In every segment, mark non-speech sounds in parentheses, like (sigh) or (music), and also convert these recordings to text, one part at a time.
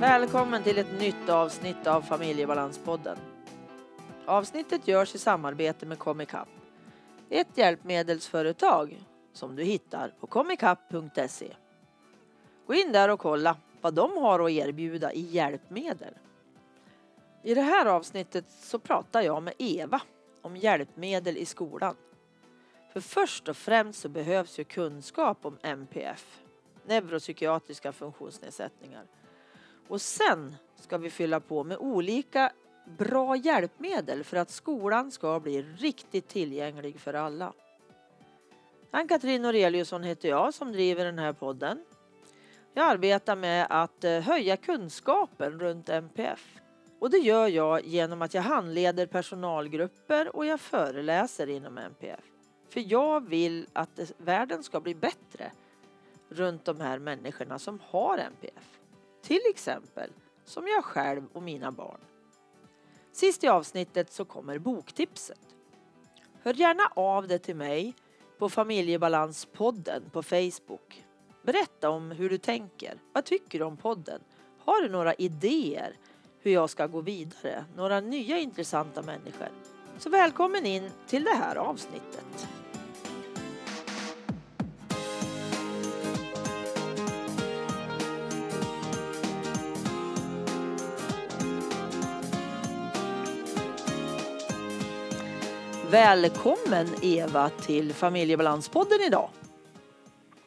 Välkommen till ett nytt avsnitt av Familjebalanspodden. Avsnittet görs i samarbete med Comicap. Ett hjälpmedelsföretag som du hittar på comicap.se. Gå in där och kolla vad de har att erbjuda i hjälpmedel. I det här avsnittet så pratar jag med Eva om hjälpmedel i skolan. För först och främst så behövs ju kunskap om NPF, neuropsykiatriska funktionsnedsättningar. Och sen ska vi fylla på med olika bra hjälpmedel för att skolan ska bli riktigt tillgänglig för alla. Ann-Katrin Noreliusson heter jag som driver den här podden. Jag arbetar med att eh, höja kunskapen runt NPF. Och det gör jag genom att jag handleder personalgrupper och jag föreläser inom NPF. För jag vill att eh, världen ska bli bättre runt de här människorna som har NPF. Till exempel som jag själv och mina barn. Sist i avsnittet så kommer boktipset. Hör gärna av dig till mig på Familjebalanspodden på Facebook. Berätta om hur du tänker. Vad tycker du om podden? Har du några idéer hur jag ska gå vidare? Några nya intressanta människor? Så välkommen in till det här avsnittet. Välkommen Eva till Familjebalanspodden idag.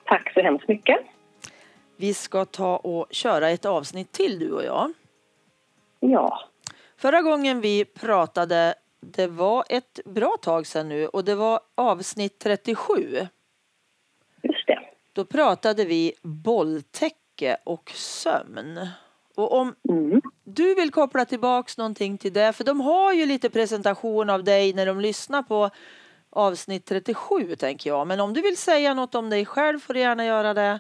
Tack så hemskt mycket. Vi ska ta och köra ett avsnitt till du och jag. Ja. Förra gången vi pratade, det var ett bra tag sedan nu och det var avsnitt 37. Just det. Då pratade vi bolltäcke och sömn. Och om Mm. du vill koppla tillbaks någonting till det, för de har ju lite presentation av dig när de lyssnar på avsnitt 37 tänker jag. Men om du vill säga något om dig själv får du gärna göra det.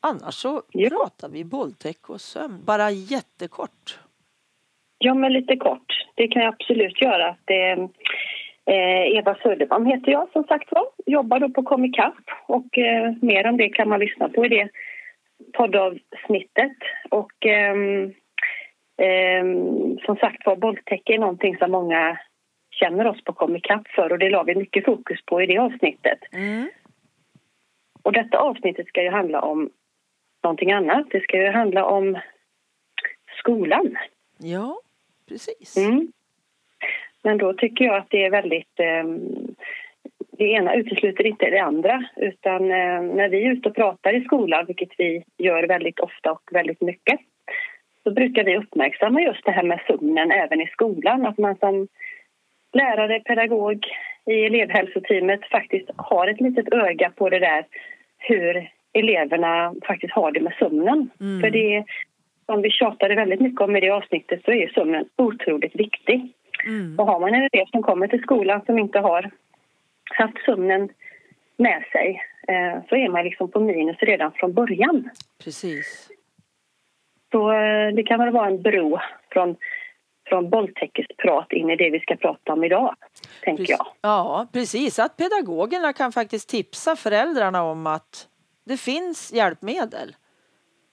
Annars så Ja. pratar vi bolltäcke och sömn, bara jättekort. Ja, men lite kort. Det kan jag absolut göra. Det, eh, Eva Söderman heter jag som sagt var. Jobbar då på Comicap och eh, mer om det kan man lyssna på i det poddavsnittet. Och ehm, ehm, som sagt var, bolltäcke är någonting som många känner oss på Comicap för och det la vi mycket fokus på i det avsnittet. Mm. Och detta avsnittet ska ju handla om någonting annat. Det ska ju handla om skolan. Ja, precis. Mm. Men då tycker jag att det är väldigt... Eh, det ena utesluter inte det andra. Utan eh, när vi är ute och pratar i skolan, vilket vi gör väldigt ofta och väldigt mycket så brukar vi uppmärksamma just det här med sömnen även i skolan. Att man som lärare, pedagog i elevhälsoteamet faktiskt har ett litet öga på det där hur eleverna faktiskt har det med sömnen. Mm. För det som vi tjatade väldigt mycket om i det avsnittet så är sömnen otroligt viktig. Mm. Och har man en elev som kommer till skolan som inte har haft sömnen med sig eh, så är man liksom på minus redan från början. Precis. Så eh, det kan väl vara en bro från, från bolltäckesprat in i det vi ska prata om idag, tänker jag. Ja, precis. Att pedagogerna kan faktiskt tipsa föräldrarna om att det finns hjälpmedel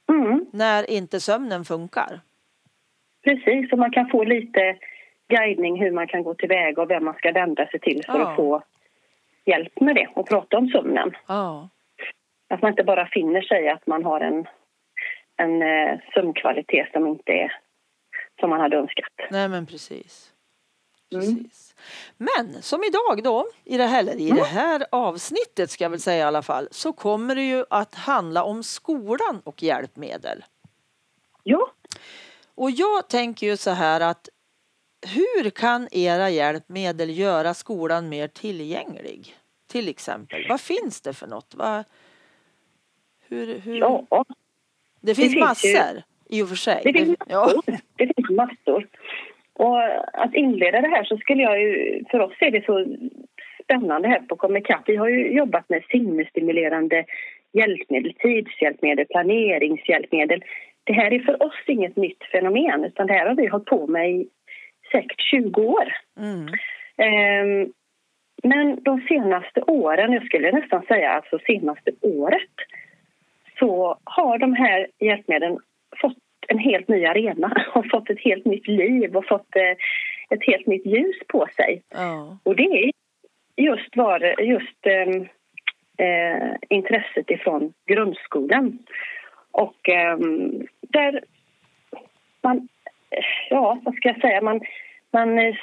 Mm, när inte sömnen funkar. precis, och man kan få lite guidning hur man kan gå tillväga och vem man ska vända sig till för Ja. att få hjälp med det och prata om sömnen. Ja, Att man inte bara finner sig att man har en, en eh, sömnkvalitet som inte är som man hade önskat. nej men precis. Mm. Precis. Men som idag då, i det, här, i det här avsnittet ska jag väl säga i alla fall, så kommer det ju att handla om skolan och hjälpmedel. Ja, Och jag tänker ju så här att hur kan era hjälpmedel göra skolan mer tillgänglig? Till exempel, vad finns det för något? Vad, hur, hur? ja. det finns finns ju- massor i och för sig. Det finns ja. massor. Det finns massor. Och att inleda det här så skulle jag ju, för oss är det så spännande här på Comicap. Vi har ju jobbat med sinnesstimulerande hjälpmedel, tidshjälpmedel, planeringshjälpmedel. Det här är för oss inget nytt fenomen utan det här har vi hållit på med i säkert 20 år. Mm. Ehm, men de senaste åren, jag skulle nästan säga alltså senaste året så har de här hjälpmedlen fått en helt ny arena (laughs) och fått ett helt nytt liv och fått eh, ett helt nytt ljus på sig. Ja. Och det är just, var, just eh, eh, intresset ifrån grundskolan. Och eh, där man, ja vad ska jag säga, man, man eh,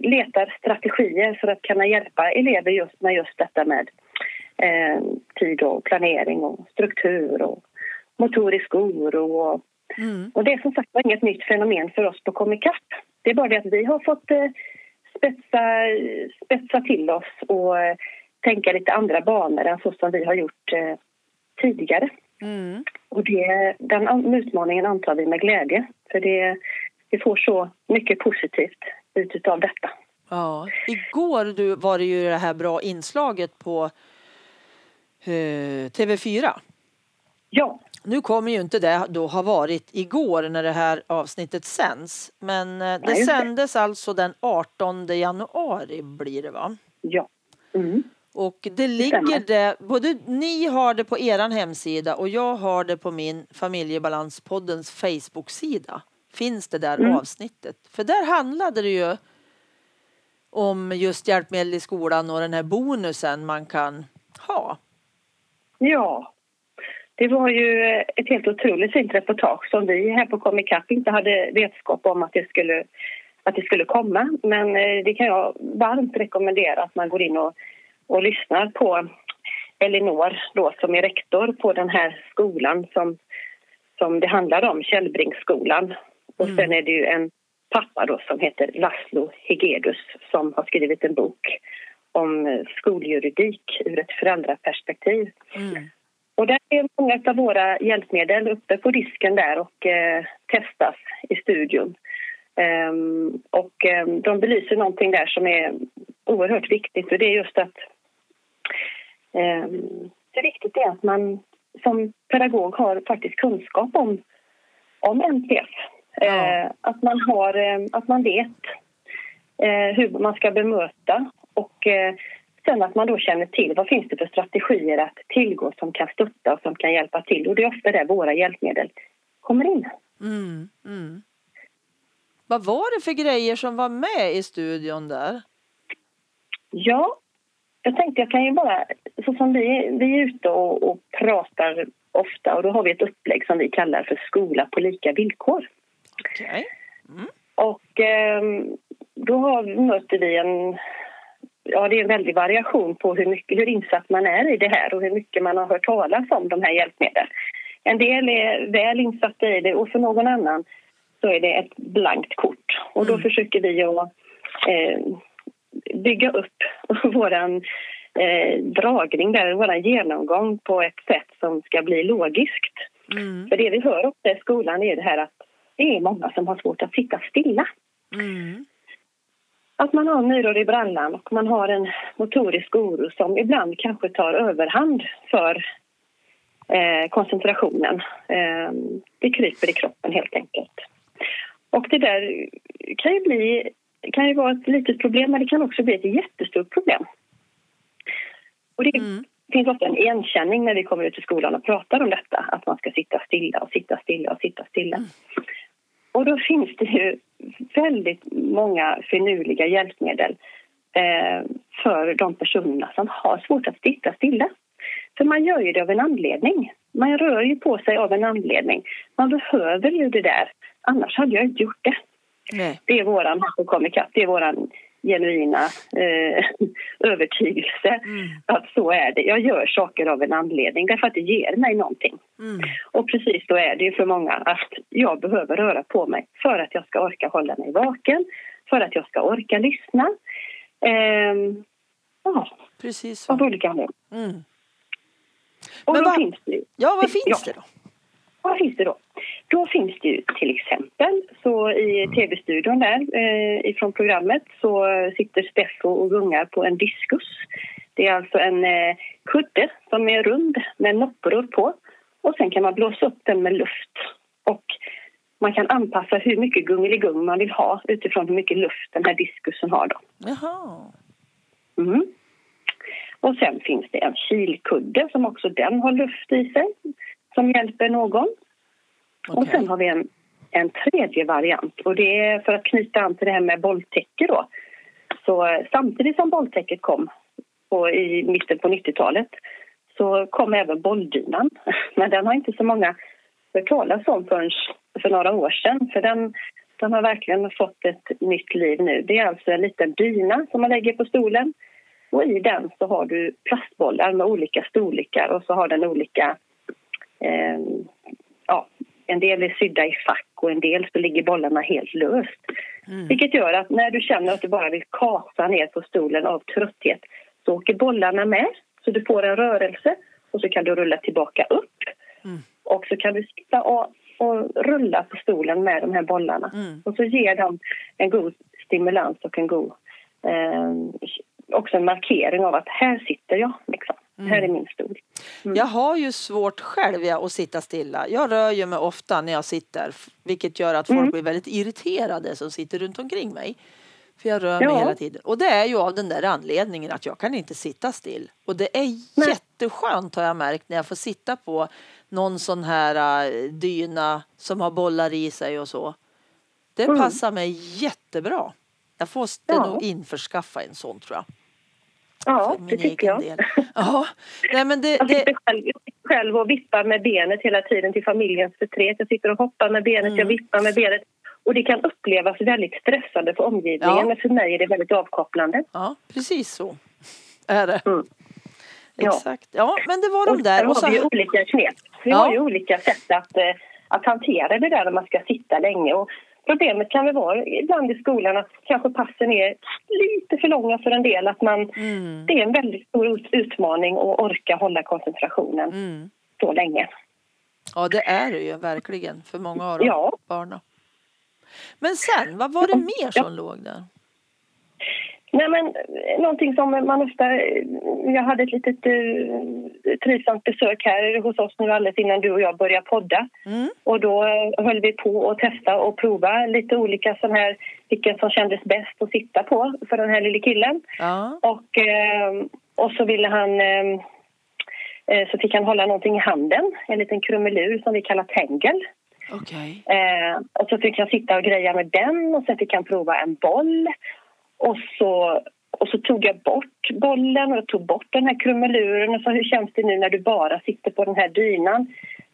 letar strategier för att kunna hjälpa elever just med just detta med eh, tid och planering och struktur och motorisk oro. Och, Mm. och det är som sagt inget nytt fenomen för oss på Comicap. Det är bara det att vi har fått eh, spetsa, spetsa till oss och eh, tänka lite andra banor än så som vi har gjort eh, tidigare. Mm. Och det, den an- utmaningen antar vi med glädje för det, vi får så mycket positivt ut av detta. Ja. Igår du, var det ju det här bra inslaget på eh, TV4. Ja, Nu kommer ju inte det då ha varit igår när det här avsnittet sänds. Men eh, det Nej, sändes alltså den 18 januari blir det va? ja. Mm. Och det ligger det, både ni har det på eran hemsida och jag har det på min familjebalanspoddens Facebook-sida. Finns det där Mm. avsnittet. För där handlade det ju om just hjälpmedel i skolan och den här bonusen man kan ha. Ja, det var ju ett helt otroligt fint reportage som vi här på Comic Cup inte hade vetskap om att det skulle, att det skulle komma. Men eh, det kan jag varmt rekommendera att man går in och, och lyssnar på Elinor då, som är rektor på den här skolan som, som det handlar om, Källbringsskolan. Och Mm. sen är det ju en pappa då som heter Laszlo Hegedus som har skrivit en bok om eh, skoljuridik ur ett föräldraperspektiv. Mm. Och där är många av våra hjälpmedel uppe på disken där och eh, testas i studion. Ehm, och ehm, de belyser någonting där som är oerhört viktigt och det är just att ehm, det viktigt är att man som pedagog har faktiskt kunskap om, om NPF. Ja. Eh, att, man har, eh, att man vet eh, hur man ska bemöta och sen att man då känner till vad finns det för strategier att tillgå som kan stötta och som kan hjälpa till. Och det är ofta där våra hjälpmedel kommer in. Mm. Mm. Vad var det för grejer som var med i studion där? Ja, jag tänkte jag kan ju bara, så som vi, vi är ute och, och pratar ofta och då har vi ett upplägg som vi kallar för skola på lika villkor. Okej. Och ehm, då har, möter vi en... Ja, det är en väldig variation på hur, mycket, hur insatt man är i det här och hur mycket man har hört talas om de här hjälpmedlen. En del är väl insatta i det och för någon annan så är det ett blankt kort. Och då Mm. försöker vi att eh, bygga upp (laughs) våran eh, dragning där, våran genomgång på ett sätt som ska bli logiskt. Mm. För det vi hör ofta i skolan är det här att det är många som har svårt att sitta stilla. Mm. Att man har myror i brallan och man har en motorisk oro som ibland kanske tar överhand för eh, koncentrationen. Eh, det kryper i kroppen helt enkelt. Och det där kan ju, bli, kan ju vara ett litet problem men det kan också bli ett jättestort problem. Och det Mm. finns ofta en igenkänning när vi kommer ut i skolan och pratar om detta. Att man ska sitta stilla och sitta stilla och sitta stilla. Och då finns det ju väldigt många finurliga hjälpmedel eh, för de personerna som har svårt att sitta stilla. För man gör ju det av en anledning. Man rör ju på sig av en anledning. Man behöver ju det där. Annars hade jag inte gjort det. Nej. Det är våran. Det är våran genuina eh, (laughs) övertygelse Mm. att så är det. Jag gör saker av en anledning därför att det ger mig någonting. Mm. Och precis så är det ju för många att jag behöver röra på mig för att jag ska orka hålla mig vaken, för att jag ska orka lyssna. Ehm, ja, Precis så. av olika anledningar. Mm. Och Men då vad- finns det Ja, vad finns Ja. det då? Vad finns det då? Då finns det ju till exempel så i tv-studion där eh, ifrån programmet så sitter Steffo och gungar på en diskus. Det är alltså en eh, kudde som är rund med noppror på och sen kan man blåsa upp den med luft och man kan anpassa hur mycket gungeligung man vill ha utifrån hur mycket luft den här diskusen har då. Jaha. Mm. Och sen finns det en kilkudde som också den har luft i sig som hjälper någon. Okay. Och sen har vi en, en tredje variant och det är för att knyta an till det här med bolltäcke då. Så eh, samtidigt som bolltäcket kom på, i mitten på 90-talet så kom även bolldynan. (laughs) Men den har inte så många hört talas om förrän för några år sedan. För den, den har verkligen fått ett nytt liv nu. Det är alltså en liten dyna som man lägger på stolen. Och i den så har du plastbollar med olika storlekar och så har den olika... Eh, ja, en del är sydda i fack och en del så ligger bollarna helt löst. Mm. Vilket gör att när du känner att du bara vill kasa ner på stolen av trötthet så åker bollarna med så du får en rörelse och så kan du rulla tillbaka upp. Mm. Och så kan du sitta och, och rulla på stolen med de här bollarna. Mm. Och så ger de en god stimulans och en god eh, också en markering av att här sitter jag. Liksom. Mm. Här är min stol. Mm. Jag har ju svårt själv att sitta stilla. Jag rör ju mig ofta när jag sitter vilket gör att folk mm. blir väldigt irriterade som sitter runt omkring mig. För jag rör mig ja. hela tiden. Och det är ju av den där anledningen att jag kan inte sitta still. Och det är Nej. jätteskönt har jag märkt när jag får sitta på någon sån här uh, dyna som har bollar i sig och så. Det mm. passar mig jättebra. Jag får ja. nog införskaffa en sån tror jag. Ja, det tycker jag. Del. Ja. Nej, men det, jag sitter själv, själv och vippar med benet hela tiden till familjens förtret. Jag sitter och hoppar med benet, mm. jag vippar med benet. Och det kan upplevas väldigt stressande för omgivningen ja. men för mig är det väldigt avkopplande. Ja, precis så är det. Mm. Exakt. Ja. men det var de där. Och så har vi olika knep. Vi ja. har ju olika sätt att, eh, att hantera det där när man ska sitta länge. Och problemet kan väl vara ibland i skolan att kanske passen är lite för långa för en del. Att man, mm. Det är en väldigt stor utmaning att orka hålla koncentrationen mm. så länge. Ja, det är det ju verkligen för många av ja. barnen. Men sen, vad var det mer som ja. låg där? Nej, men, någonting som man ofta... Jag hade ett litet uh, trivsamt besök här hos oss nu alldeles innan du och jag började podda. Mm. Och då uh, höll vi på att testa och prova lite olika sån här, vilken som kändes bäst att sitta på för den här lille killen. Ja. Och, uh, och så ville han... Uh, så fick han hålla någonting i handen, en liten krumelur som vi kallar tängel. Okay. Eh, och så fick jag sitta och greja med den och sen fick han prova en boll. Och så, och så tog jag bort bollen och tog bort den här krumeluren och sa hur känns det nu när du bara sitter på den här dynan?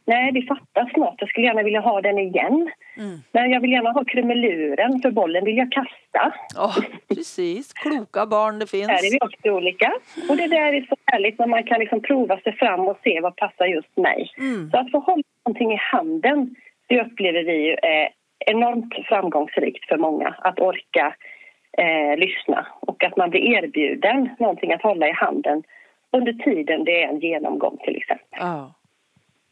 Nej, det fattas något. Jag skulle gärna vilja ha den igen. Mm. Men jag vill gärna ha krumeluren för bollen vill jag kasta. Oh, precis, kloka barn det finns. Här är vi också olika. Och det där är så härligt när man kan liksom prova sig fram och se vad passar just mig. Mm. Så att få hålla någonting i handen det upplever vi ju är enormt framgångsrikt för många att orka eh, lyssna och att man blir erbjuden någonting att hålla i handen under tiden det är en genomgång till exempel. Ja.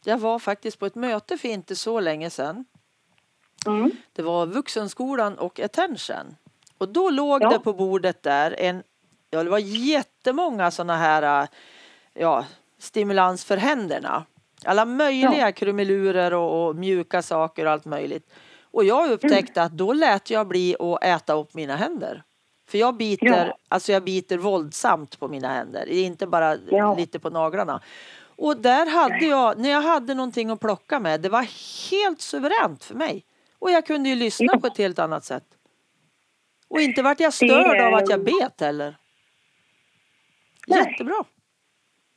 Jag var faktiskt på ett möte för inte så länge sedan. Mm. Det var Vuxenskolan och Attention. Och då låg ja. det på bordet där en, ja det var jättemånga sådana här ja, stimulans för händerna. Alla möjliga ja. krumelurer och, och, mjuka saker och allt möjligt. Och jag upptäckte mm. att då lät jag bli att äta upp mina händer. För jag biter, ja. alltså jag biter våldsamt på mina händer, inte bara ja. lite på naglarna. Och där hade jag, när jag hade någonting att plocka med, det var helt suveränt för mig. Och jag kunde ju lyssna ja. på ett helt annat sätt. Och inte vart jag störd det... av att jag bet heller. Jättebra.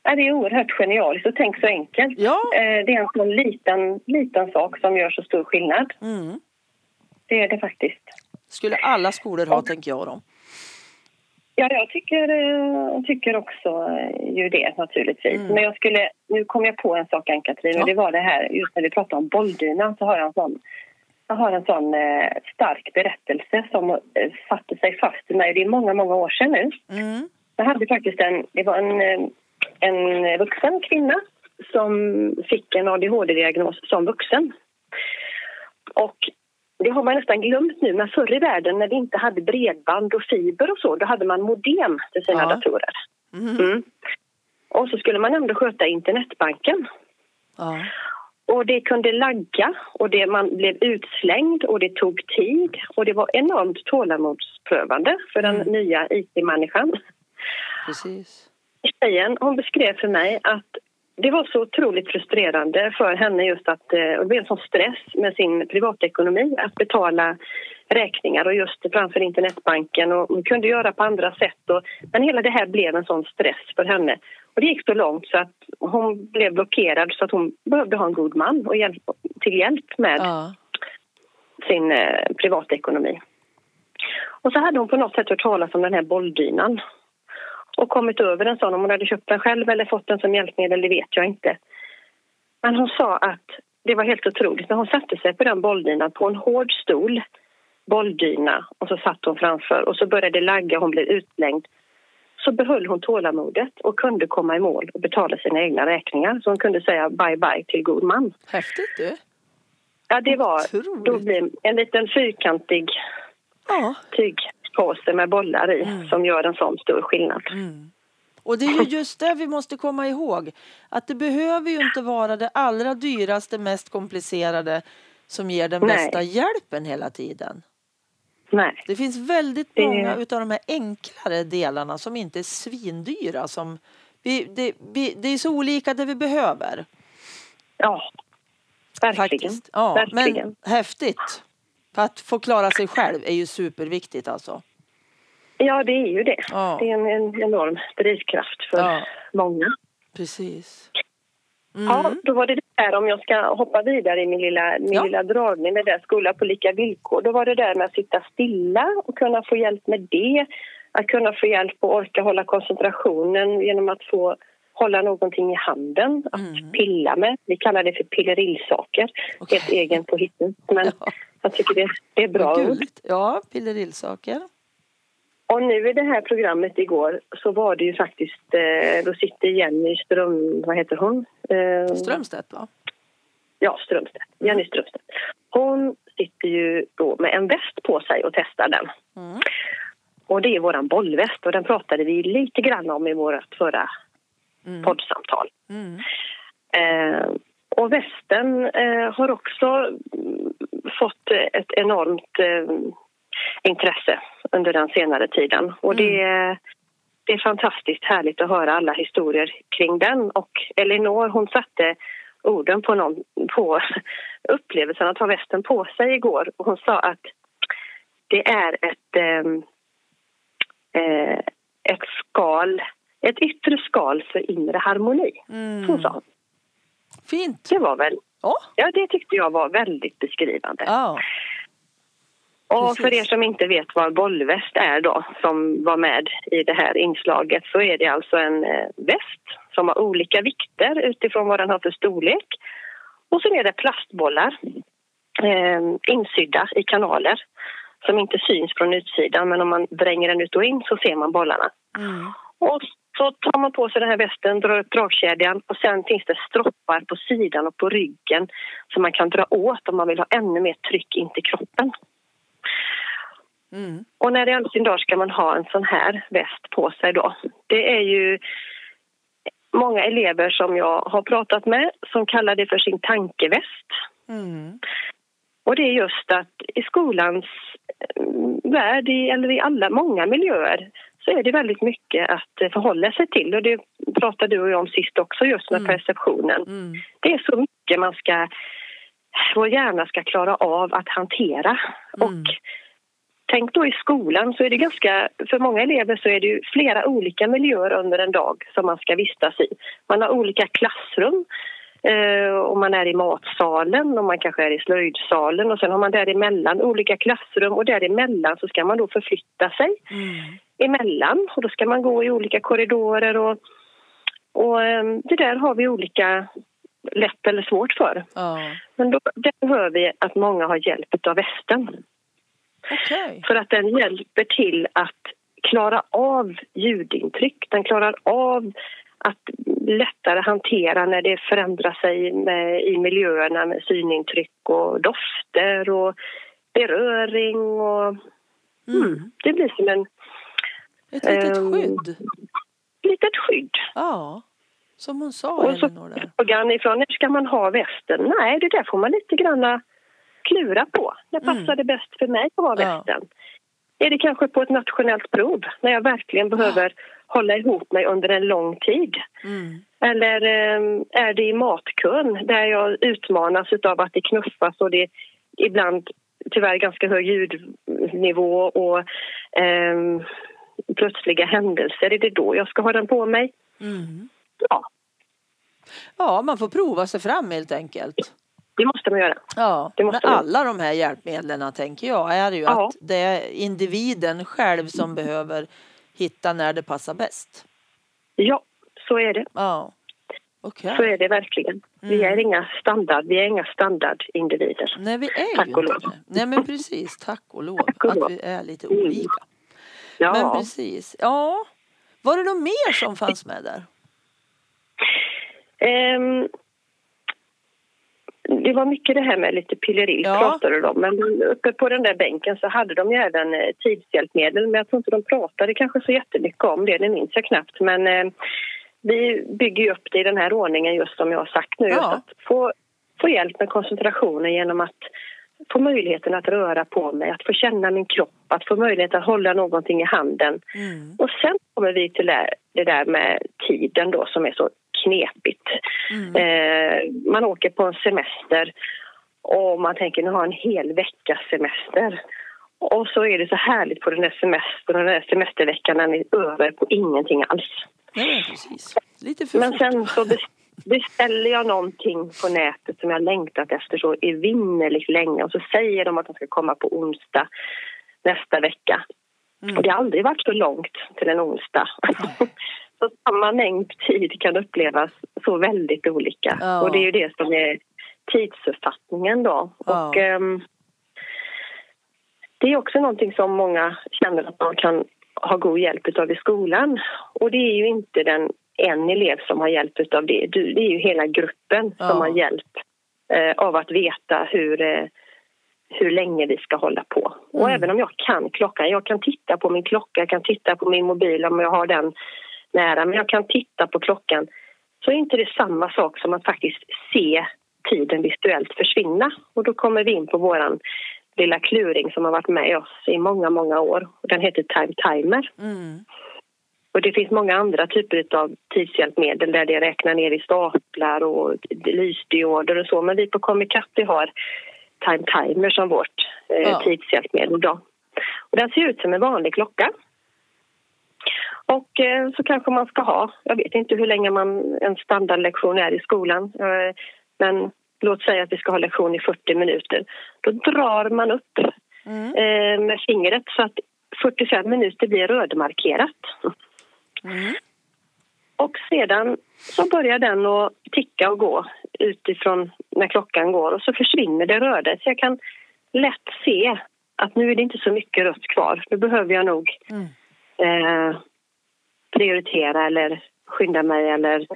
Ja, det är oerhört genialiskt och tänk så enkelt. Ja. Eh, det är en sån liten, liten sak som gör så stor skillnad. Mm. Det är det faktiskt. skulle alla skolor ha, och, tänker jag. Då. Ja, jag tycker, eh, tycker också eh, ju det naturligtvis. Mm. Men jag skulle, nu kom jag på en sak, Ann-Katrin, ja. och det var det här, just när vi pratade om bolldynan så har jag en sån jag har en sån stark berättelse som satte sig fast i mig. Det är många, många år sedan nu. Mm. Jag hade faktiskt en, det var en en vuxen kvinna som fick en ADHD-diagnos som vuxen. Och det har man nästan glömt nu, men förr i världen när vi inte hade bredband och fiber och så, då hade man modem till sina ja. datorer. Mm. Mm. Och så skulle man ändå sköta internetbanken. Ja. Och det kunde lagga och det, man blev utslängd och det tog tid och det var enormt tålamodsprövande för den mm. nya IT-människan. Precis tjejen hon beskrev för mig att det var så otroligt frustrerande för henne just att eh, det blev en sån stress med sin privatekonomi att betala räkningar och just framför internetbanken och hon kunde göra på andra sätt. Och, men hela det här blev en sån stress för henne. Och det gick så långt så att hon blev blockerad så att hon behövde ha en god man och hjälp, till hjälp med Ja. sin eh, privatekonomi. Och så hade hon på något sätt hört talas om den här bolldynan och kommit över en sån. Om hon hade köpt den själv eller fått den som hjälpmedel, det vet jag inte. Men hon sa att det var helt otroligt. När hon satte sig på den bolldynan på en hård stol, bolldyna, och så satt hon framför och så började det lagga, hon blev utlängd. Så behöll hon tålamodet och kunde komma i mål och betala sina egna räkningar. Så hon kunde säga bye bye till god man. Häftigt du. Ja, det var Otroligt. då blev en liten fyrkantig Ja. Tygpåse med bollar i Mm. som gör en sån stor skillnad. Och det är ju just det vi måste komma ihåg. Att det behöver ju inte vara det allra dyraste, mest komplicerade som ger den Nej. bästa hjälpen hela tiden. Nej, Det finns väldigt många utav de här enklare delarna som inte är svindyra. Som vi, det, vi, det är så olika det vi behöver. ja, verkligen. Ja, verkligen. men häftigt. För att få klara sig själv är ju superviktigt alltså. Ja, det är ju det. Ja. Det är en, en enorm drivkraft för Ja. många. Precis. Ja, Mm. då var det det där om jag ska hoppa vidare i min lilla, min Ja. lilla dragning med det skola på lika villkor. Då var det där med att sitta stilla och kunna få hjälp med det. Att kunna få hjälp och orka hålla koncentrationen genom att få hålla någonting i handen att Mm. pilla med. Vi kallar det för pillerillsaker. Okej. Helt egen på. Men (laughs) Ja. Jag tycker det, det är bra ord. Ja, pillerillsaker. Och nu i det här programmet igår så var det ju faktiskt, eh, då sitter Jenny Ström, vad heter hon? Eh, Strömstedt va? Ja, Strömstedt. Jenny Strömstedt. Hon sitter ju då med en väst på sig och testar den. Mm. Och det är våran bollväst och den pratade vi lite grann om i vårt förra Mm. poddsamtal. Mm. Eh, och västen eh, har också fått ett enormt eh, intresse under den senare tiden. Och det, det är fantastiskt härligt att höra alla historier kring den. Och Elinor hon satte orden på, någon, på (laughs) upplevelsen att ha västen på sig igår. Och hon sa att det är ett, ehm, eh, ett skal, ett yttre skal för inre harmoni. Mm. Så sa hon. Fint. Det var väl, Ja. ja det tyckte jag var väldigt beskrivande. ja. och för er som inte vet vad bollväst är då, som var med i det här inslaget, så är det alltså en eh, väst som har olika vikter utifrån vad den har för storlek. Och så är det plastbollar eh, insydda i kanaler som inte syns från utsidan men om man vränger den ut och in så ser man bollarna. Mm. Och så tar man på sig den här västen, drar upp dragkedjan och sen finns det stroppar på sidan och på ryggen som man kan dra åt om man vill ha ännu mer tryck in till kroppen. Mm. Och när i all sin dag ska man ha en sån här väst på sig då? Det är ju många elever som jag har pratat med som kallar det för sin tankeväst. Mm. Och det är just att i skolans eh, värld, eller i alla, många miljöer så är det väldigt mycket att eh, förhålla sig till. Och det pratade du och jag om sist också, just med Mm. perceptionen. Mm. Det är så mycket man ska, vår hjärna ska klara av att hantera. Mm. Och tänk då i skolan så är det ganska, för många elever så är det flera olika miljöer under en dag som man ska vistas i. Man har olika klassrum eh, och man är i matsalen och man kanske är i slöjdsalen och sen har man däremellan olika klassrum och däremellan så ska man då förflytta sig Mm. Emellan och då ska man gå i olika korridorer och, och eh, det där har vi olika lätt eller svårt för. Ja. Men då där hör vi att många har hjälp av västen. Okej. För att den hjälper till att klara av ljudintryck. Den klarar av att lättare hantera när det förändrar sig med, i miljöerna med synintryck och dofter och beröring. Och, Mm. det blir som en Ett litet Ehm, skydd. litet skydd. Ja. Som hon sa, Och så frågan ifrån när ska man ha västen? Nej, det där får man lite grann klura på. När Mm. passar det bäst för mig att ha Ja. västen? Är det kanske på ett nationellt prov när jag verkligen behöver hålla ihop mig under en lång tid. Mm. Eller eh, är det i matkön där jag utmanas av att det knuffas och det ibland tyvärr ganska hög ljudnivå och eh, plötsliga händelser. Är det då jag ska ha den på mig? Mm. Ja, Ja, man får prova sig fram helt enkelt. det måste man göra. Ja, Det men alla de här hjälpmedlen tänker jag är ju Ja. att det är individen själv som behöver hitta när det passar bäst. Ja, så är det. Ja, okej. Så är det verkligen. Vi Mm. är inga standard, vi är inga standardindivider. Nej, vi är Tack ju inte det. Nej, men precis. Tack och lov Tack och att lov. vi är lite olika. Ja. Men precis. Ja, var det något mer som fanns med där? Ehm, det var mycket det här med lite pilleri Ja. pratade de. Men uppe på den där bänken så hade de ju även eh, tidshjälpmedel. Men jag tror inte de pratade kanske så jättemycket om det, det minns jag knappt. Men eh, vi bygger ju upp det i den här ordningen just som jag har sagt nu. Ja. Att få, få hjälp med koncentrationen genom att få möjligheten att röra på mig, att få känna min kropp, att få möjlighet att hålla någonting i handen. Mm. Och sen kommer vi till det, där med tiden då som är så knepigt. Mm. Eh, man åker på en semester och man tänker nu har en hel veckas semester. Och så är det så härligt på den där semestern och den där semesterveckan den är över på ingenting alls. Nej, precis. Lite för Men sen så beställer jag någonting på nätet som jag längtat efter så evinnerligt länge och så säger de att de ska komma på onsdag nästa vecka. Mm. Och det har aldrig varit så långt till en onsdag. (laughs) så samma mängd tid kan upplevas så väldigt olika. Ja. Och det är ju det som är tidsuppfattningen då. Ja. Och, ehm, det är också någonting som många känner att man kan ha god hjälp av i skolan. Och det är ju inte den en elev som har hjälp av det. Det är ju hela gruppen Ja. som har hjälp eh, av att veta hur, eh, hur länge vi ska hålla på. Och Mm. även om jag kan klockan, jag kan titta på min klocka, jag kan titta på min mobil om jag har den nära, men jag kan titta på klockan så är inte det samma sak som att faktiskt se tiden visuellt försvinna. Och då kommer vi in på våran lilla kluring som har varit med oss i många, många år. Den heter Time Timer. Mm. Och det finns många andra typer av tidshjälpmedel där det räknar ner i staplar och lysdioder och så. Men vi på Comicat vi har Time Timer som vårt eh, Ja. tidshjälpmedel. Då. Och den ser ut som en vanlig klocka. Och eh, så kanske man ska ha, jag vet inte hur länge man, en standardlektion är i skolan. Eh, men låt säga att vi ska ha lektion i 40 minuter. Då drar man upp Mm. eh, med fingret så att 45 minuter blir rödmarkerat. Mm. Och sedan så börjar den att ticka och gå utifrån när klockan går och så försvinner det röda. Så jag kan lätt se att nu är det inte så mycket rött kvar. Nu behöver jag nog Mm. eh, prioritera eller skynda mig eller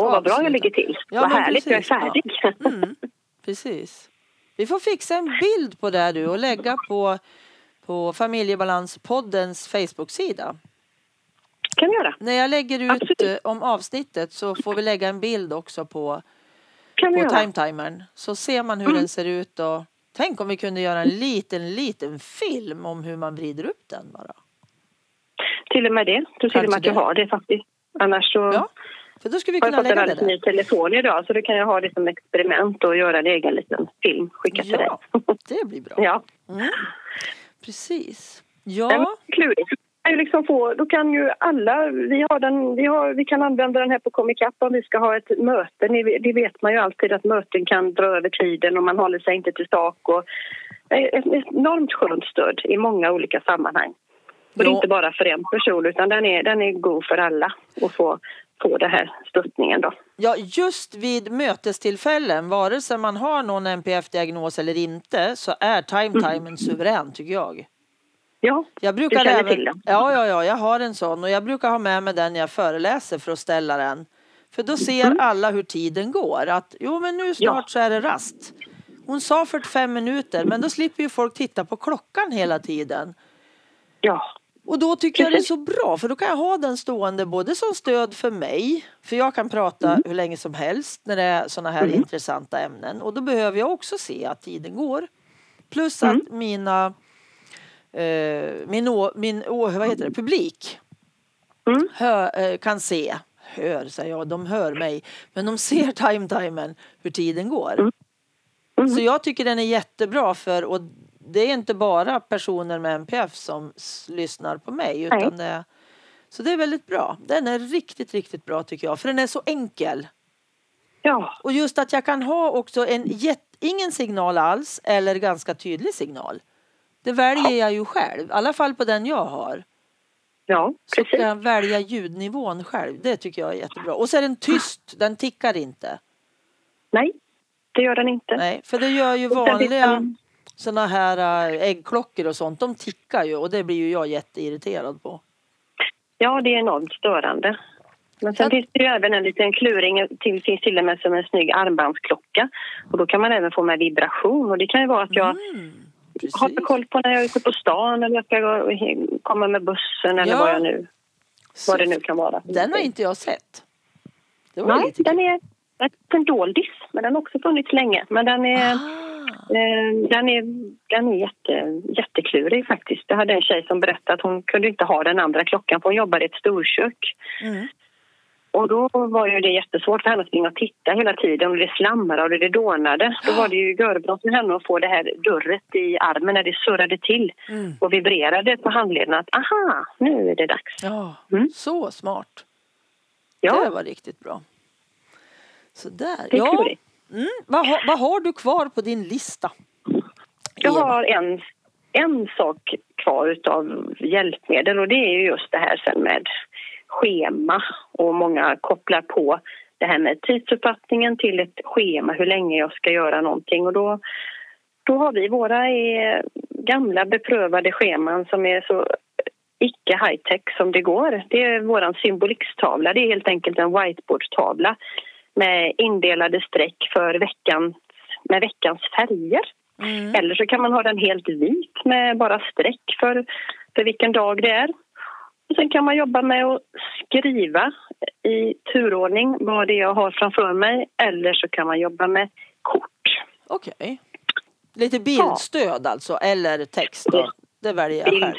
Åh, vad bra jag ligger till. Ja, vad härligt, jag är precis, ja. färdig. Mm. Precis. Vi får fixa en bild på det du och lägga på, på Familjebalanspoddens Facebook-sida. Kan jag göra. När jag lägger ut Absolut. eh, om avsnittet så får vi lägga en bild också på, Kan vi på time-timern. Så ser man hur Mm. den ser ut och tänk om vi kunde göra en liten, liten film om hur man vrider upp den bara. Till och med det. Och Kanske med att jag har det faktiskt. Annars så Ja, för då skulle vi har jag kunna fått en alldeles ny telefon idag så då kan jag ha det som experiment och göra en egen liten film. Skicka till Ja, dig. det blir bra. (laughs) ja. Mm. Precis. Ja. Ja, Klurigt. Kan ju liksom få, då kan ju alla, vi, har den, vi, har, vi kan använda den här på Comicap om vi ska ha ett möte. Ni, det vet man ju alltid att möten kan dra över tiden och man håller sig inte till sak. Och, ett, ett enormt skönt stöd i många olika sammanhang. Och det är inte bara för en person utan den är, den är god för alla att få, få den här stöttningen då. Ja, just vid mötestillfällen, vare sig man har någon NPF-diagnos eller inte, så är time-timen suverän tycker jag. Ja, Jag brukar Du även, till den? Ja, ja, ja, jag har en sån och jag brukar ha med mig den när jag föreläser för att ställa den. För då ser Mm. alla hur tiden går. Att jo, men nu snart Ja. så är det rast. Hon sa 45 minuter, men då slipper ju folk titta på klockan hela tiden. ja, Och då tycker jag det är så bra för då kan jag ha den stående både som stöd för mig, för jag kan prata Mm. hur länge som helst när det är sådana här intressanta ämnen och då behöver jag också se att tiden går. Plus Mm. att mina, eh, min, å, min å, vad heter det, publik Mm. hö, eh, kan se, hör säger jag, de hör mig, men de ser (laughs) time-timern hur tiden går. Mm. Mm. Så jag tycker den är jättebra för, och det är inte bara personer med NPF som lyssnar på mig. Utan det, så det är väldigt bra. Den är riktigt, riktigt bra tycker jag. För den är så enkel. Ja, Och just att jag kan ha också en jätt, ingen signal alls eller ganska tydlig signal. Det väljer jag ju själv, i alla fall på den jag har. ja Så precis. kan jag välja ljudnivån själv. Det tycker jag är jättebra. Och så är den tyst, den tickar inte. Nej, det gör den inte. Nej, för det gör ju vanliga såna här äh, äggklockor och sånt. De tickar ju och det blir ju jag jätteirriterad på. Ja, det är enormt störande. Men sen Jag- finns det ju även en liten kluring till, finns till och med som en snygg armbandsklocka. Och då kan man även få med vibration och det kan ju vara att jag Mm, har precis. koll på när jag är ute på stan eller jag ska gå, komma med bussen eller Ja. vad, jag nu, vad det nu kan vara. Den har inte jag sett. Det Nej, den är en doldis, men den har också funnits länge. Men den är, Ah, eh, den är, den är jätte, jätteklurig faktiskt. Jag hade en tjej som berättade att hon kunde inte ha den andra klockan för hon jobbade i ett storkök. mm. Och då var ju det jättesvårt för henne att springa och titta hela tiden och det slammade och det dånade. Då var det ju görbra för henne att få det här durret i armen när det surrade till Mm. och vibrerade på handleden att aha, nu är det dags. Ja, Mm. så smart. Ja, Det var riktigt bra. Så där. det är Ja, mm. vad, har, vad har du kvar på din lista? Jag Eva? har en, en sak kvar utav hjälpmedel och det är ju just det här sen med schema och många kopplar på det här med tidsuppfattningen till ett schema, hur länge jag ska göra någonting och då, då har vi våra är gamla beprövade scheman som är så icke high-tech som det går. Det är våran symbolikstavla, det är helt enkelt en whiteboardtavla med indelade streck för veckan, med veckans färger. Mm. Eller så kan man ha den helt vit med bara streck för, för vilken dag det är. Och sen kan man jobba med att skriva i turordning vad det är jag har framför mig. Eller så kan man jobba med kort. Okej. Lite bildstöd alltså, eller text då. Det väljer jag själv.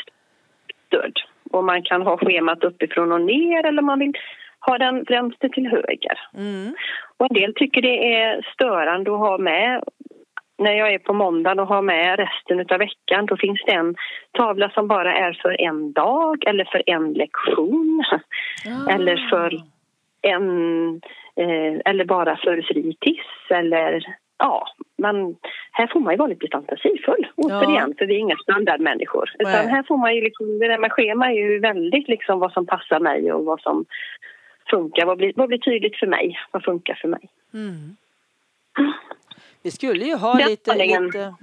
Bildstöd. Och man kan ha schemat uppifrån och ner eller man vill ha den vänster till höger. Mm. Och en del tycker det är störande att ha med när jag är på måndag och har med resten av veckan då finns det en tavla som bara är för en dag eller för en lektion Ah. eller för en eh, eller bara för fritids eller ja, men här får man ju vara lite fantasifull återigen för vi är inga standardmänniskor. Utan Nej. här får man ju liksom, det där med schema är ju väldigt liksom vad som passar mig och vad som funkar, vad blir, vad blir tydligt för mig, vad funkar för mig. Mm. Vi skulle ju ha lite, lite,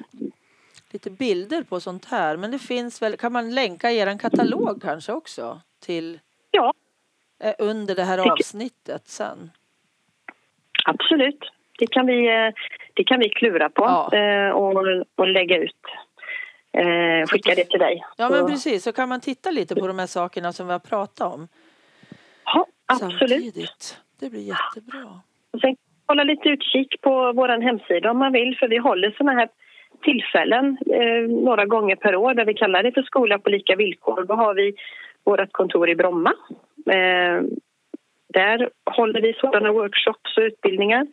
lite bilder på sånt här. Men det finns väl, kan man länka er en katalog kanske också? Till Ja, eh, under det här avsnittet sen. absolut. Det kan vi, eh, det kan vi klura på Ja. eh, och, och lägga ut. Skicka det till dig. Ja men precis, så kan man titta lite på de här sakerna som vi har pratat om. Ja, absolut. Samtidigt. Det blir jättebra. Och sen hålla lite utkik på vår hemsida om man vill för vi håller såna här tillfällen eh, några gånger per år där vi kallar det för skola på lika villkor. Då har vi vårt kontor i Bromma. Eh, där håller vi sådana workshops och utbildningar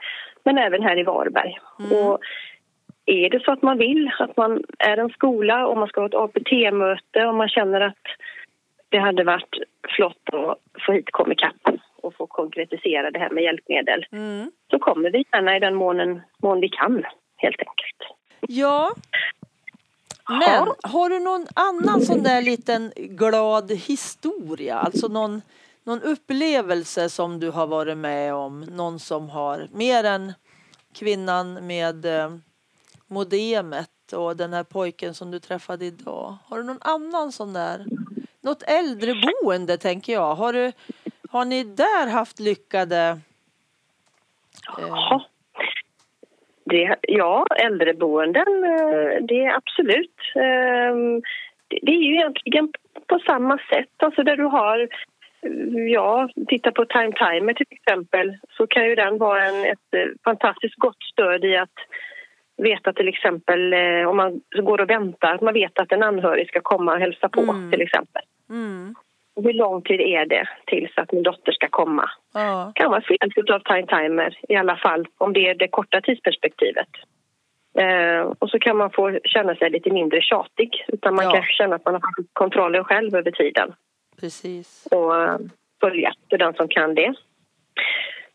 men även här i Varberg. Och är det så att man vill att man är en skola och man ska ha ett APT-möte och man känner att det hade varit flott att få hit Komikapp och få konkretisera det här med hjälpmedel Mm. så kommer vi gärna i den mån, mån vi kan, helt enkelt. Ja. Men har du någon annan sån där liten glad historia? Alltså någon, någon upplevelse som du har varit med om? Någon som har mer än kvinnan med eh, modemet och den här pojken som du träffade idag. Har du någon annan sån där? Något äldreboende tänker jag. Har, du, har ni där haft lyckade... Eh. Det, ja, äldreboenden, eh, det är absolut. ehm, det- är ju egentligen på samma sätt. Alltså där du har, eh, ja, titta på Time Timer till exempel så kan ju den vara en, ett eh, fantastiskt gott stöd i att veta till exempel om man går och väntar, att man vet att en anhörig ska komma och hälsa på Mm. till exempel. mm, hur lång tid är det tills att min dotter ska komma? Ja. kan vara fel av time timer i alla fall om det är det korta tidsperspektivet. Eh, och så kan man få känna sig lite mindre tjatig utan man Ja. kan känna att man har kontrollen själv över tiden Precis. och eh, följa efter den som kan det.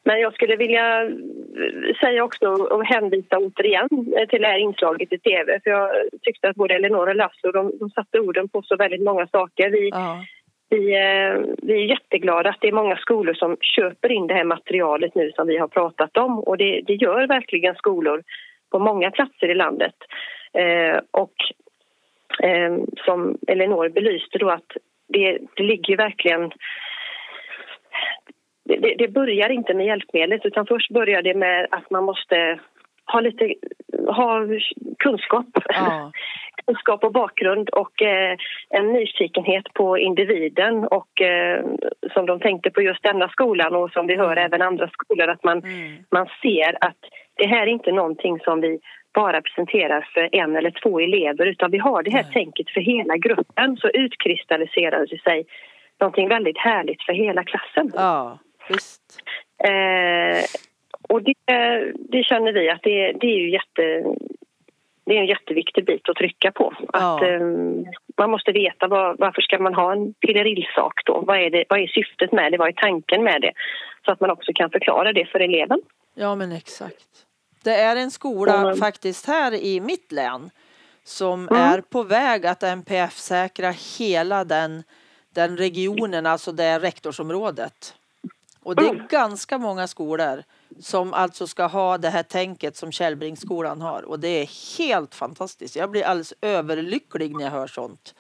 Men jag skulle vilja eh, säga också och hänvisa återigen eh, till det här inslaget i tv för jag tyckte att både Elinor och Laszlo de, de satte orden på så väldigt många saker. Vi, Ja vi, eh, vi är jätteglada att det är många skolor som köper in det här materialet nu som vi har pratat om och det, det gör verkligen skolor på många platser i landet. Eh, och eh, som Elinor belyste då att det, det ligger verkligen det- det börjar inte med hjälpmedlet utan först börjar det med att man måste ha lite ha kunskap. Ja. (laughs) kunskap och bakgrund och eh, en nyfikenhet på individen och eh, som de tänkte på just denna skolan och som vi hör även andra skolor att man, Mm. man ser att det här är inte någonting som vi bara presenterar för en eller två elever utan vi har det här Nej. tänket för hela gruppen så utkristalliserar det sig någonting väldigt härligt för hela klassen. ja, visst. Eh, och det, det känner vi att det, det är ju jätte, det är en jätteviktig bit att trycka på. Att, Ja. eh, man måste veta vad, varför ska man ha en pillerillsak då? Vad är, det, vad är syftet med det? Vad är tanken med det? Så att man också kan förklara det för eleven. Ja, men exakt. Det är en skola Mm. faktiskt här i mitt län som Mm. är på väg att NPF-säkra hela den, den regionen, alltså det rektorsområdet. Och det är Mm. ganska många skolor som alltså ska ha det här tänket som Källbringsskolan har och det är helt fantastiskt. Jag blir alldeles överlycklig när jag hör sånt.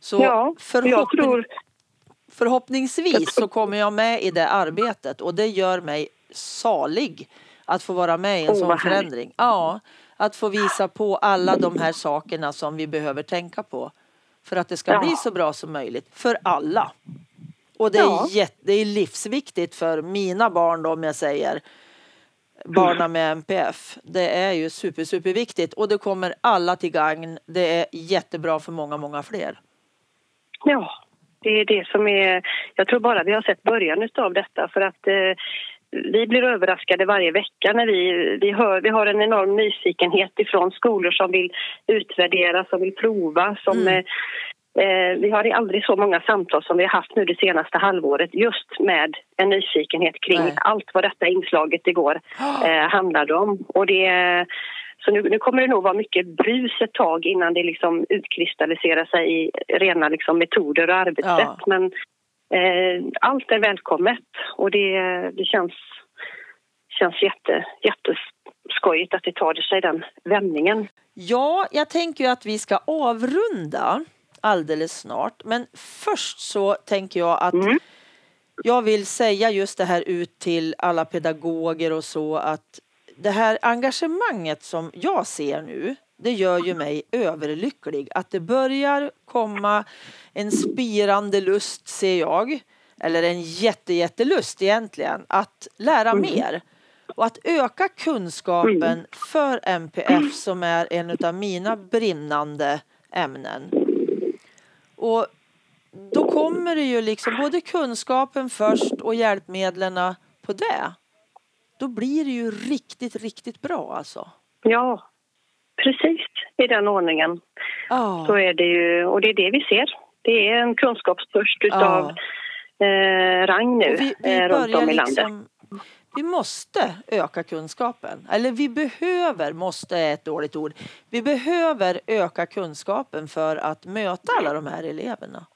Så Ja, jag förhoppning, tror... förhoppningsvis så kommer jag med i det arbetet och det gör mig salig att få vara med i en Åh, sån förändring. Ja, att få visa på alla de här sakerna som vi behöver tänka på för att det ska Ja. bli så bra som möjligt för alla. Och det är, Ja. jätte, det är livsviktigt för mina barn då, om jag säger barnen med MPF. Det är ju super, superviktigt och det kommer alla till gagn. Det är jättebra för många, många fler. Ja, det är det som är... Jag tror bara vi har sett början av detta för att eh, vi blir överraskade varje vecka när vi, vi, hör, vi har en enorm nyfikenhet ifrån skolor som vill utvärdera, som vill prova, som... Mm. Eh, vi har aldrig så många samtal som vi har haft nu det senaste halvåret just med en nyfikenhet kring Nej. allt vad detta inslaget igår eh, handlade om. Och det, så nu, nu kommer det nog vara mycket brus ett tag innan det liksom utkristalliserar sig i rena liksom metoder och arbetssätt. Ja. Men eh, allt är välkommet och det, det känns, känns jätte, jätteskojigt att det tar sig den vändningen. Ja, jag tänker att vi ska avrunda alldeles snart. Men först så tänker jag att Mm. jag vill säga just det här ut till alla pedagoger och så att det här engagemanget som jag ser nu, det gör ju mig överlycklig. Att det börjar komma en spirande lust, ser jag, eller en jätte, jättelust egentligen, att lära mer. Och att öka kunskapen för MPF som är en av mina brinnande ämnen. Och då kommer det ju liksom både kunskapen först och hjälpmedlen på det. Då blir det ju riktigt, riktigt bra alltså. Ja, precis i den ordningen. Ja, Så är det ju, och det är det vi ser. Det är en kunskapstörst utav eh, rang nu vi, vi eh, runt om i landet. liksom vi måste öka kunskapen. Eller vi behöver, måste är ett dåligt ord. Vi behöver öka kunskapen för att möta alla de här eleverna.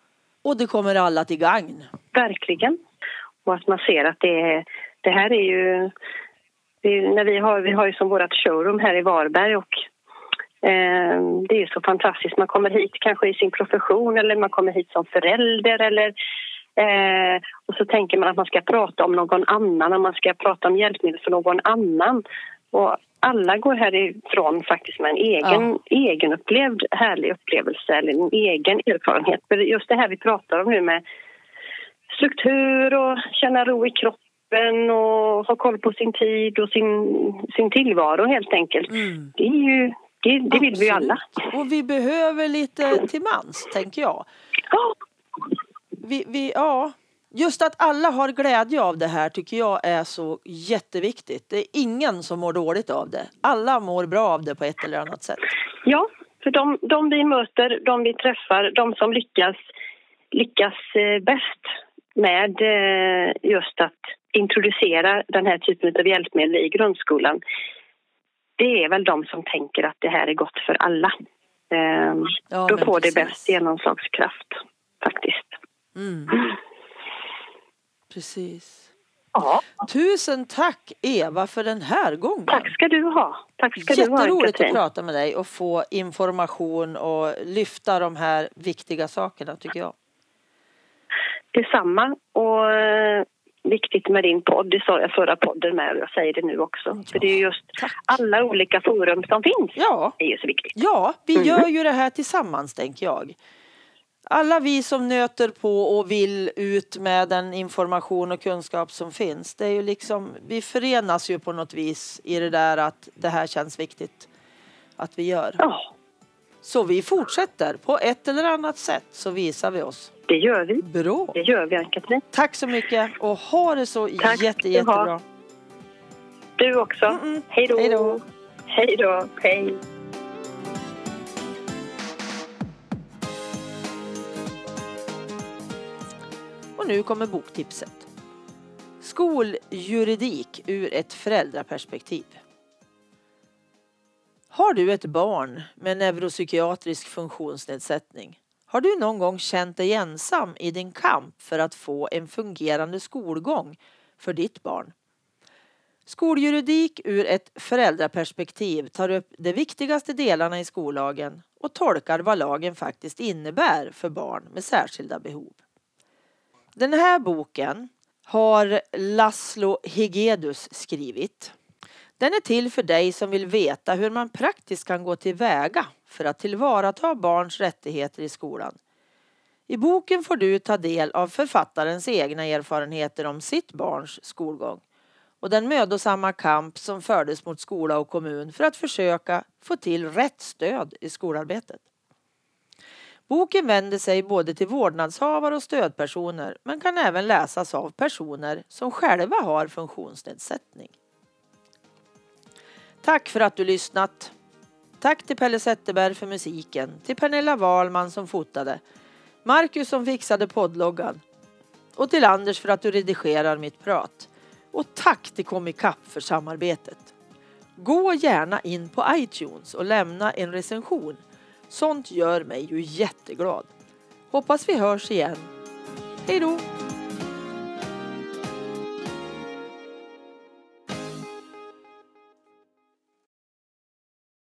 Och det kommer alla till gagn. Verkligen. Och att man ser att det, det här är ju... Det är, när vi, har, vi har ju som vårt showroom här i Varberg och eh, det är så fantastiskt. Man kommer hit kanske i sin profession eller man kommer hit som förälder eller eh, och så tänker man att man ska prata om någon annan och man ska prata om hjälpmedel för någon annan. Och alla går härifrån faktiskt med en egen, egenupplevd härlig upplevelse eller en egen erfarenhet. För just det här vi pratar om nu med struktur och känna ro i kroppen och ha koll på sin tid och sin, sin tillvaro helt enkelt. Mm. Det, är ju, det, det vill vi ju alla. Och vi behöver lite till mans, tänker jag. Ja, vi, vi, ja, just att alla har glädje av det här tycker jag är så jätteviktigt. Det är ingen som mår dåligt av det. Alla mår bra av det på ett eller annat sätt. Ja, för de, de vi möter, de vi träffar, de som lyckas, lyckas eh, bäst med eh, just att introducera den här typen av hjälpmedel i grundskolan det är väl de som tänker att det här är gott för alla. Ehm, ja, då får precis. det bäst genomslagskraft, faktiskt. Mm. Precis. Ja. Tusen tack Eva för den här gången. Tack ska du ha. Tack ska Jätteroligt du ha, att prata med dig och få information och lyfta de här viktiga sakerna tycker jag. Detsamma. Och eh, viktigt med din podd, det sa jag förra podden med och jag säger det nu också. Ja, För det är just tack. alla olika forum som finns. Ja. Det är ju så viktigt. Ja, vi mm. gör ju det här tillsammans tänker jag. Alla vi som nöter på och vill ut med den information och kunskap som finns. Det är ju liksom, vi förenas ju på något vis i det där att det här känns viktigt att vi gör. Ja. Så vi fortsätter. På ett eller annat sätt så visar vi oss. Det gör vi. Bra. Det gör vi, Ann-Katrin. Tack så mycket och ha det så Tack jätte, jättebra. Du också. Mm -mm. Hej då. Hej då. Hej då. Hej. Och nu kommer boktipset. Skoljuridik ur ett föräldraperspektiv. Har du ett barn med neuropsykiatrisk funktionsnedsättning? Har du någon gång känt dig ensam i din kamp för att få en fungerande skolgång för ditt barn? Skoljuridik ur ett föräldraperspektiv tar upp de viktigaste delarna i skollagen och tolkar vad lagen faktiskt innebär för barn med särskilda behov. Den här boken har Laszlo Hegedus skrivit. Den är till för dig som vill veta hur man praktiskt kan gå tillväga för att tillvarata barns rättigheter i skolan. I boken får du ta del av författarens egna erfarenheter om sitt barns skolgång och den mödosamma kamp som fördes mot skola och kommun för att försöka få till rätt stöd i skolarbetet. Boken vänder sig både till vårdnadshavare och stödpersoner men kan även läsas av personer som själva har funktionsnedsättning. Tack för att du lyssnat. Tack till Pelle Zetterberg för musiken, till Pernilla Wahlman som fotade, Marcus som fixade poddloggan och till Anders för att du redigerar mitt prat. Och tack till Comicap för samarbetet. Gå gärna in på iTunes och lämna en recension. Sånt gör mig ju jätteglad. Hoppas vi hörs igen. Hej då!